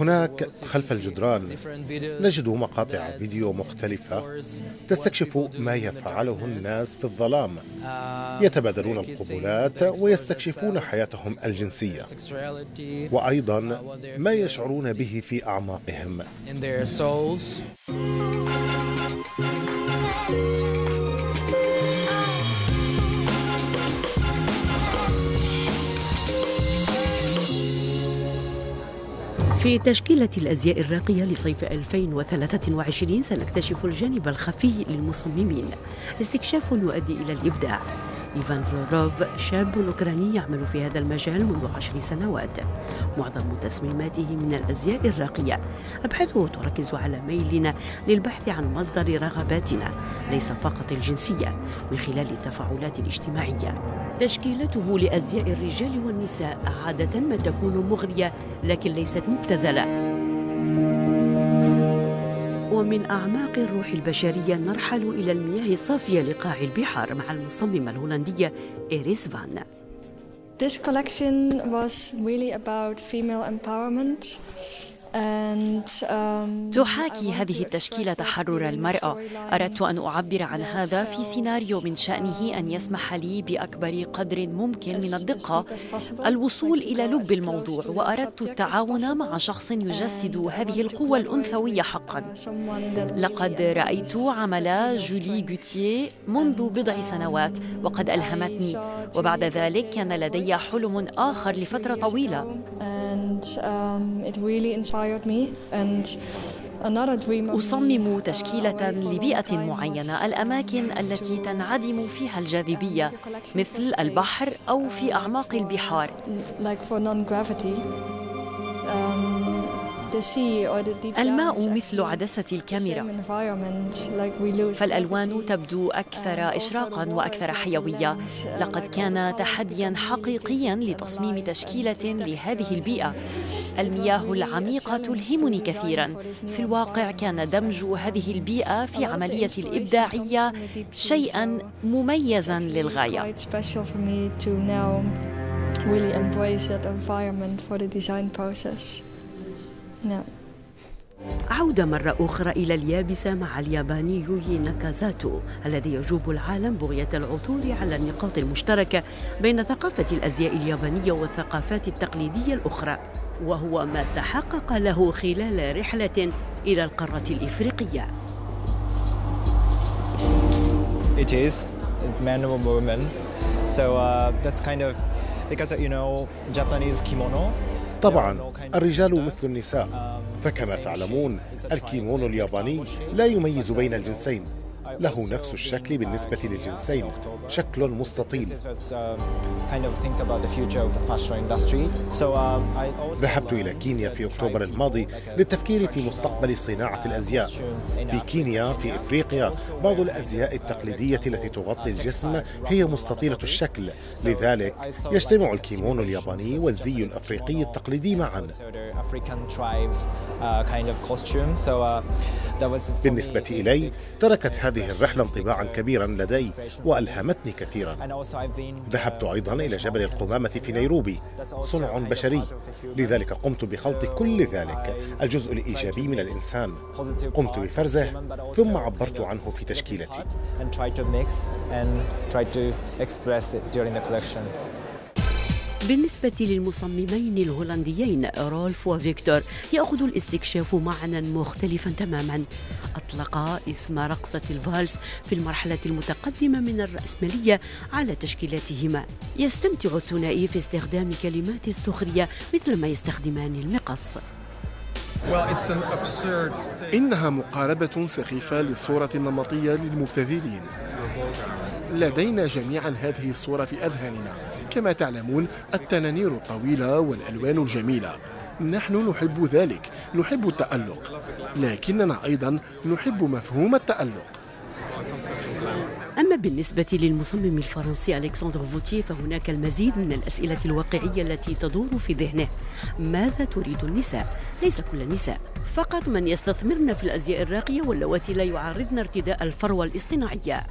هناك خلف الجدران. نجد مقاطع فيديو مختلفة تستكشف ما يفعله الناس في الظلام. يتبادلون القبلات ويستكشفون حياتهم الجنسية. وأيضا ما يشعرون به في أعماقهم. في تشكيلة الأزياء الراقية لصيف 2023 سنكتشف الجانب الخفي للمصممين. استكشاف يؤدي إلى الإبداع. إيفان فلوروف شاب أوكراني يعمل في هذا المجال منذ عشر سنوات. معظم تصميماته من الأزياء الراقية. أبحاثه تركز على ميلنا للبحث عن مصدر رغباتنا ليس فقط الجنسية من خلال التفاعلات الاجتماعية. تشكيلته لأزياء الرجال والنساء عادة ما تكون مغرية لكن ليست مبتذلة. ومن أعماق الروح البشرية نرحل إلى المياه الصافية لقاع البحار مع المصممة الهولندية إيريس فان. This collection was really about female empowerment. تحاكي هذه التشكيلة تحرر المرأة أردت أن أعبر عن هذا في سيناريو من شأنه أن يسمح لي بأكبر قدر ممكن من الدقة. الوصول إلى لب الموضوع. وأردت التعاون مع شخص يجسد هذه القوة الأنثوية حقا. لقد رأيت عمل جولي جوتيه منذ بضع سنوات وقد ألهمتني وبعد ذلك كان لدي حلم آخر لفترة طويلة. أصمم تشكيلة لبيئة معينة الأماكن التي تنعدم فيها الجاذبية مثل البحر أو في أعماق البحار. الماء مثل عدسة الكاميرا. فالألوان تبدو أكثر إشراقا وأكثر حيوية. لقد كان تحديا حقيقيا لتصميم تشكيلة لهذه البيئة. المياه العميقة تلهمني كثيرا. في الواقع كان دمج هذه البيئة في عملية الإبداعية شيئا مميزا للغاية. really embrace that environment for the design process. نعم عودة مرة أخرى إلى اليابسة مع الياباني يوي ناكازاتو الذي يجوب العالم بغية العثور على النقاط المشتركة بين ثقافة الأزياء اليابانية والثقافات التقليدية الأخرى وهو ما تحقق له خلال رحلة إلى القارة الإفريقية It is man or woman. So uh, that's kind of because you know Japanese kimono طبعا الرجال مثل النساء. فكما تعلمون الكيمونو الياباني لا يميز بين الجنسين. له نفس الشكل بالنسبة للجنسين شكل مستطيل. ذهبت إلى كينيا في أكتوبر الماضي للتفكير في مستقبل صناعة الأزياء. في كينيا في إفريقيا بعض الأزياء التقليدية التي تغطي الجسم هي مستطيلة الشكل. لذلك يجتمع الكيمونو الياباني والزي الأفريقي التقليدي معا. بالنسبة إلي تركت هذه الرحلة انطباعا كبيرا لدي وألهمتني كثيرا. ذهبت أيضا إلى جبل القمامة في نيروبي صنع بشري. لذلك قمت بخلط كل ذلك الجزء الإيجابي من الإنسان. قمت بفرزه ثم عبرت عنه في تشكيلتي. بالنسبة للمصممين الهولنديين رولف وفيكتور يأخذ الاستكشاف معنى مختلفا تماما. أطلقا اسم رقصة الفالس في المرحلة المتقدمة من الرأسمالية على تشكيلاتهما. يستمتع الثنائي في استخدام كلمات السخرية مثل ما يستخدمان المقص إنها مقاربة سخيفة للصورة النمطية للمبتذلين. لدينا جميعا هذه الصورة في أذهاننا. كما تعلمون التنانير الطويلة والألوان الجميلة. نحن نحب ذلك نحب التألق. لكننا أيضا نحب مفهوم التألق. أما بالنسبة للمصمم الفرنسي ألكسندر فوتيه فهناك المزيد من الأسئلة الواقعية التي تدور في ذهنه. ماذا تريد النساء؟ ليس كل النساء. فقط من يستثمرن في الأزياء الراقية واللواتي لا يعارضن ارتداء الفروة الاصطناعية.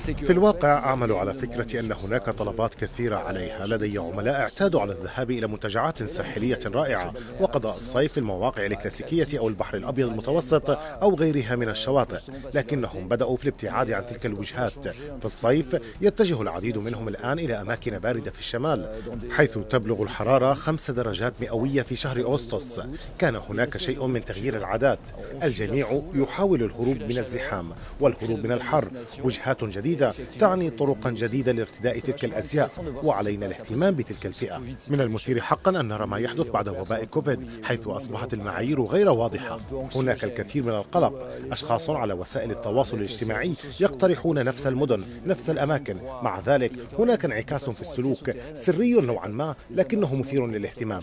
في الواقع أعمل على فكرة أن هناك طلبات كثيرة عليها. لدي عملاء اعتادوا على الذهاب إلى منتجعات ساحلية رائعة وقضاء الصيف في المواقع الكلاسيكية أو البحر الأبيض المتوسط أو غيرها من الشواطئ. لكنهم بدأوا في الابتعاد عن تلك الوجهات. في الصيف يتجه العديد منهم الآن إلى أماكن باردة في الشمال حيث تبلغ الحرارة خمس درجات مئوية في شهر أغسطس. كان هناك شيء من تغيير العادات. الجميع يحاول الهروب من الزحام والهروب من الحر. وجهات جديدة تعني طرقا جديدة لارتداء تلك الأزياء وعلينا الاهتمام بتلك الفئة. من المثير حقا أن نرى ما يحدث بعد وباء كوفيد حيث أصبحت المعايير غير واضحة. هناك الكثير من القلق. أشخاص على وسائل التواصل الاجتماعي يقترحون نفس المدن نفس الأماكن. مع ذلك هناك انعكاس في السلوك. سري نوعا ما لكنه مثير للاهتمام.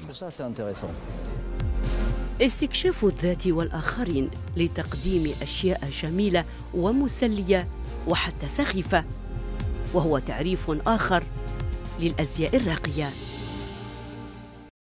استكشاف الذات والآخرين لتقديم أشياء جميلة ومسلية وحتى سخيفة وهو تعريف آخر للأزياء الراقية.